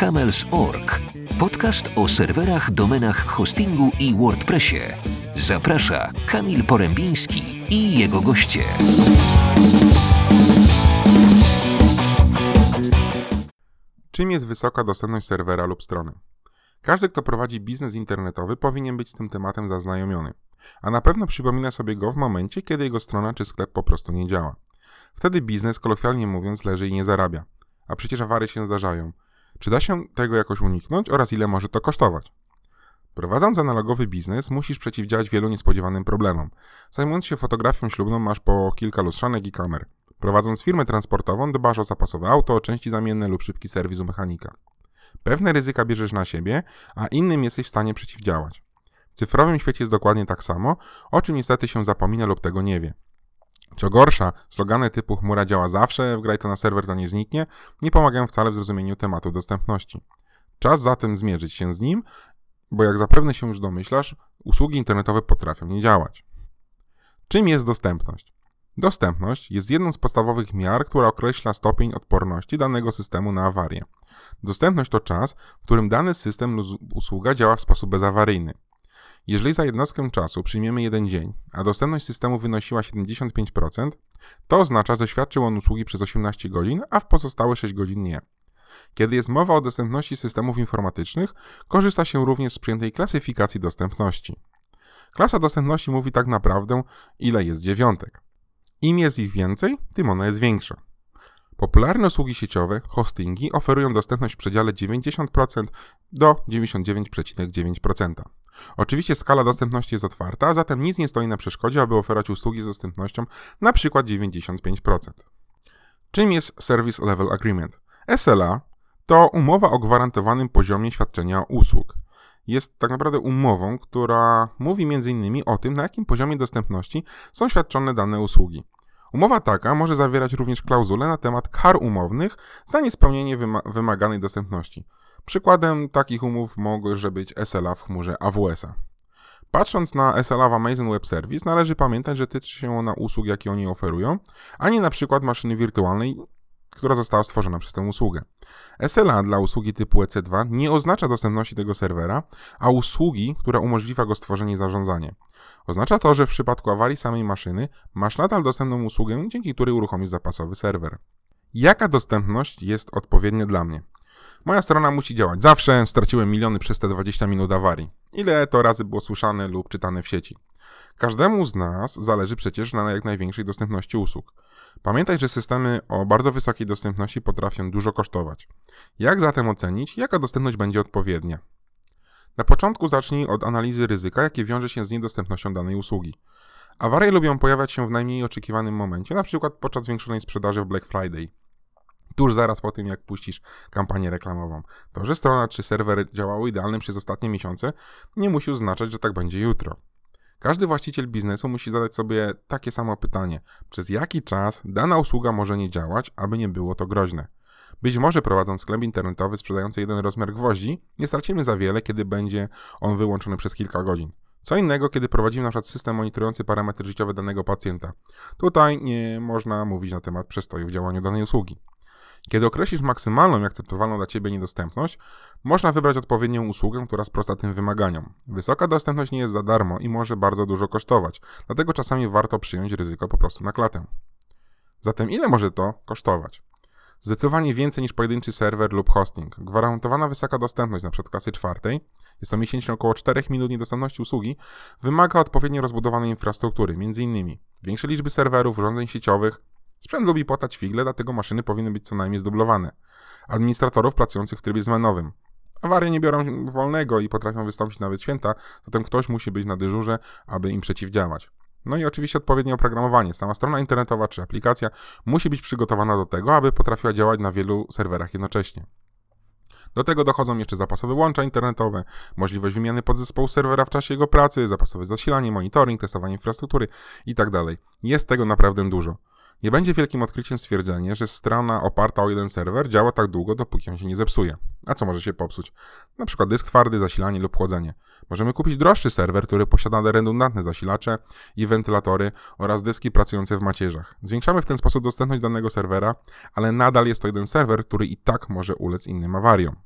Camels.org. Podcast o serwerach, domenach, hostingu i WordPressie. Zaprasza Kamil Porębiński i jego goście. Czym jest wysoka dostępność serwera lub strony? Każdy, kto prowadzi biznes internetowy, powinien być z tym tematem zaznajomiony, a na pewno przypomina sobie go w momencie, kiedy jego strona czy sklep po prostu nie działa. Wtedy biznes, kolokwialnie mówiąc, leży i nie zarabia. A przecież awary się zdarzają. Czy da się tego jakoś uniknąć oraz ile może to kosztować? Prowadząc analogowy biznes, musisz przeciwdziałać wielu niespodziewanym problemom. Zajmując się fotografią ślubną, masz po kilka lustrzanek i kamer. Prowadząc firmę transportową, dbasz o zapasowe auto, części zamienne lub szybki serwis u mechanika. Pewne ryzyka bierzesz na siebie, a innym jesteś w stanie przeciwdziałać. W cyfrowym świecie jest dokładnie tak samo, o czym niestety się zapomina lub tego nie wie. Co gorsza, slogany typu chmura działa zawsze, wgraj to na serwer to nie zniknie, nie pomagają wcale w zrozumieniu tematu dostępności. Czas zatem zmierzyć się z nim, bo jak zapewne się już domyślasz, usługi internetowe potrafią nie działać. Czym jest dostępność? Dostępność jest jedną z podstawowych miar, która określa stopień odporności danego systemu na awarię. Dostępność to czas, w którym dany system lub usługa działa w sposób bezawaryjny. Jeżeli za jednostkę czasu przyjmiemy jeden dzień, a dostępność systemu wynosiła 75%, to oznacza, że świadczył on usługi przez 18 godzin, a w pozostałe 6 godzin nie. Kiedy jest mowa o dostępności systemów informatycznych, korzysta się również z przyjętej klasyfikacji dostępności. Klasa dostępności mówi tak naprawdę, ile jest dziewiątek. Im jest ich więcej, tym ona jest większa. Popularne usługi sieciowe, hostingi, oferują dostępność w przedziale 90% do 99,9%. Oczywiście skala dostępności jest otwarta, zatem nic nie stoi na przeszkodzie, aby oferować usługi z dostępnością na przykład 95%. Czym jest Service Level Agreement? SLA to umowa o gwarantowanym poziomie świadczenia usług. Jest tak naprawdę umową, która mówi m.in. o tym, na jakim poziomie dostępności są świadczone dane usługi. Umowa taka może zawierać również klauzule na temat kar umownych za niespełnienie wymaganej dostępności. Przykładem takich umów może być SLA w chmurze AWS-a. Patrząc na SLA w Amazon Web Service, należy pamiętać, że tyczy się ona usług, jakie oni oferują, a nie na przykład maszyny wirtualnej, która została stworzona przez tę usługę. SLA dla usługi typu EC2 nie oznacza dostępności tego serwera, a usługi, która umożliwia go stworzenie i zarządzanie. Oznacza to, że w przypadku awarii samej maszyny masz nadal dostępną usługę, dzięki której uruchomisz zapasowy serwer. Jaka dostępność jest odpowiednia dla mnie? Moja strona musi działać zawsze, straciłem miliony przez te 20 minut awarii. Ile to razy było słyszane lub czytane w sieci? Każdemu z nas zależy przecież na jak największej dostępności usług. Pamiętaj, że systemy o bardzo wysokiej dostępności potrafią dużo kosztować. Jak zatem ocenić, jaka dostępność będzie odpowiednia? Na początku zacznij od analizy ryzyka, jakie wiąże się z niedostępnością danej usługi. Awarie lubią pojawiać się w najmniej oczekiwanym momencie, np. podczas zwiększonej sprzedaży w Black Friday tuż zaraz po tym, jak puścisz kampanię reklamową. To, że strona czy serwer działały idealnie przez ostatnie miesiące, nie musi oznaczać, że tak będzie jutro. Każdy właściciel biznesu musi zadać sobie takie samo pytanie: przez jaki czas dana usługa może nie działać, aby nie było to groźne? Być może prowadząc sklep internetowy sprzedający jeden rozmiar gwoździ, nie stracimy za wiele, kiedy będzie on wyłączony przez kilka godzin. Co innego, kiedy prowadzimy na przykład system monitorujący parametry życiowe danego pacjenta. Tutaj nie można mówić na temat przestoju w działaniu danej usługi. Kiedy określisz maksymalną i akceptowalną dla Ciebie niedostępność, można wybrać odpowiednią usługę, która sprosta tym wymaganiom. Wysoka dostępność nie jest za darmo i może bardzo dużo kosztować, dlatego czasami warto przyjąć ryzyko po prostu na klatę. Zatem ile może to kosztować? Zdecydowanie więcej niż pojedynczy serwer lub hosting. Gwarantowana wysoka dostępność, np. klasy czwartej, jest to miesięcznie około 4 minut niedostępności usługi, wymaga odpowiednio rozbudowanej infrastruktury, m.in. większej liczby serwerów, urządzeń sieciowych, Sprzęt lubi płatać figle, dlatego maszyny powinny być co najmniej zdublowane. Administratorów pracujących w trybie zmianowym. Awarie nie biorą wolnego i potrafią wystąpić nawet święta, zatem ktoś musi być na dyżurze, aby im przeciwdziałać. No i oczywiście odpowiednie oprogramowanie. Sama strona internetowa czy aplikacja musi być przygotowana do tego, aby potrafiła działać na wielu serwerach jednocześnie. Do tego dochodzą jeszcze zapasowe łącza internetowe, możliwość wymiany podzespołu serwera w czasie jego pracy, zapasowe zasilanie, monitoring, testowanie infrastruktury itd. Tak Jest tego naprawdę dużo. Nie będzie wielkim odkryciem stwierdzenie, że strona oparta o jeden serwer działa tak długo, dopóki on się nie zepsuje. A co może się popsuć? Na przykład dysk twardy, zasilanie lub chłodzenie. Możemy kupić droższy serwer, który posiada redundantne zasilacze i wentylatory oraz dyski pracujące w macierzach. Zwiększamy w ten sposób dostępność danego serwera, ale nadal jest to jeden serwer, który i tak może ulec innym awariom.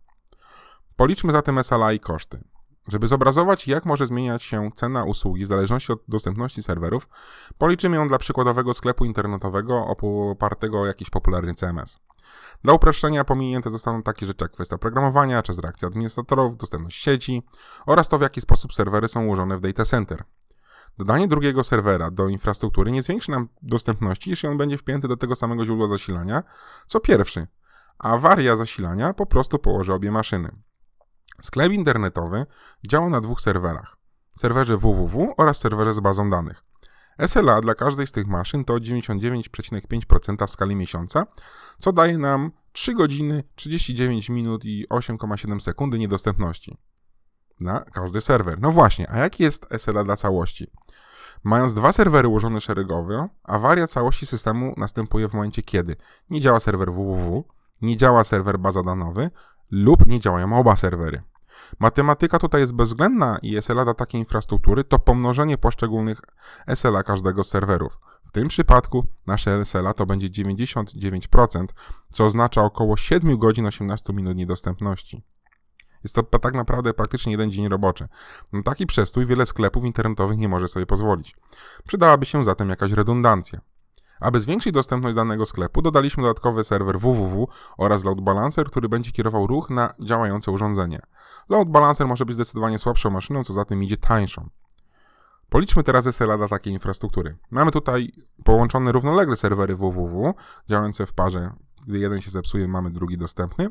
Policzmy zatem SLA i koszty. Żeby zobrazować, jak może zmieniać się cena usługi w zależności od dostępności serwerów, policzymy ją dla przykładowego sklepu internetowego opartego o jakiś popularny CMS. Dla uproszczenia pominięte zostaną takie rzeczy jak kwestia programowania, czas reakcji administratorów, dostępność sieci oraz to, w jaki sposób serwery są ułożone w data center. Dodanie drugiego serwera do infrastruktury nie zwiększy nam dostępności, jeśli on będzie wpięty do tego samego źródła zasilania, co pierwszy. Awaria zasilania po prostu położy obie maszyny. Sklep internetowy działa na dwóch serwerach. Serwerze www oraz serwerze z bazą danych. SLA dla każdej z tych maszyn to 99,5% w skali miesiąca, co daje nam 3 godziny, 39 minut i 8,7 sekundy niedostępności na każdy serwer. No właśnie, a jaki jest SLA dla całości? Mając dwa serwery ułożone szeregowo, awaria całości systemu następuje w momencie, kiedy nie działa serwer www, nie działa serwer bazodanowy lub nie działają oba serwery. Matematyka tutaj jest bezwzględna i SLA dla takiej infrastruktury to pomnożenie poszczególnych SLA każdego z serwerów. W tym przypadku nasze SLA to będzie 99%, co oznacza około 7 godzin 18 minut niedostępności. Jest to tak naprawdę praktycznie jeden dzień roboczy. Na taki przestój wiele sklepów internetowych nie może sobie pozwolić. Przydałaby się zatem jakaś redundancja. Aby zwiększyć dostępność danego sklepu, dodaliśmy dodatkowy serwer www oraz load balancer, który będzie kierował ruch na działające urządzenie. Load balancer może być zdecydowanie słabszą maszyną, co za tym idzie tańszą. Policzmy teraz SLA dla takiej infrastruktury. Mamy tutaj połączone równolegle serwery www, działające w parze gdy jeden się zepsuje, mamy drugi dostępny.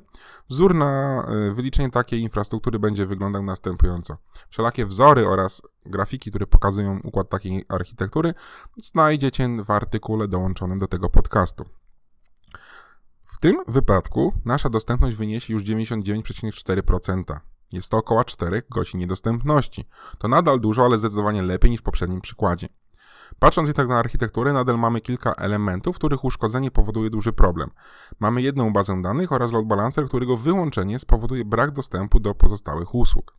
Wzór na e, wyliczenie takiej infrastruktury będzie wyglądał następująco. Wszelakie wzory oraz grafiki, które pokazują układ takiej architektury, znajdziecie w artykule dołączonym do tego podcastu. W tym wypadku nasza dostępność wyniesie już 99,4%. Jest to około 4 godzin niedostępności. To nadal dużo, ale zdecydowanie lepiej niż w poprzednim przykładzie. Patrząc jednak na architekturę, nadal mamy kilka elementów, których uszkodzenie powoduje duży problem. Mamy jedną bazę danych oraz load balancer, którego wyłączenie spowoduje brak dostępu do pozostałych usług.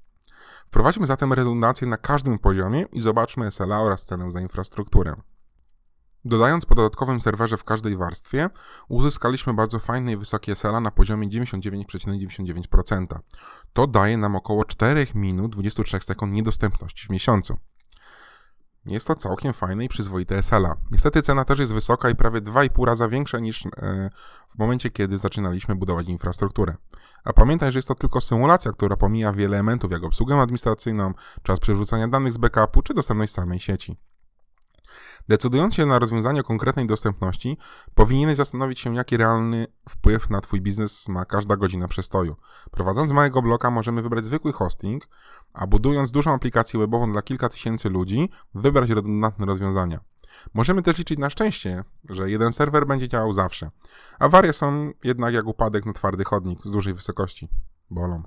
Wprowadźmy zatem redundację na każdym poziomie i zobaczmy SLA oraz cenę za infrastrukturę. Dodając po dodatkowym serwerze w każdej warstwie, uzyskaliśmy bardzo fajne i wysokie SLA na poziomie 99,99%. To daje nam około 4 minut 23 sekund niedostępności w miesiącu. Jest to całkiem fajne i przyzwoite SLA. Niestety cena też jest wysoka i prawie 2,5 raza większa niż e, w momencie, kiedy zaczynaliśmy budować infrastrukturę. A pamiętaj, że jest to tylko symulacja, która pomija wiele elementów, jak obsługę administracyjną, czas przerzucania danych z backupu czy dostępność samej sieci. Decydując się na rozwiązanie konkretnej dostępności, powinieneś zastanowić się, jaki realny wpływ na Twój biznes ma każda godzina przestoju. Prowadząc małego bloka możemy wybrać zwykły hosting, a budując dużą aplikację webową dla kilka tysięcy ludzi, wybrać redundantne rozwiązania. Możemy też liczyć na szczęście, że jeden serwer będzie działał zawsze. Awarie są jednak jak upadek na twardy chodnik z dużej wysokości. Bolą.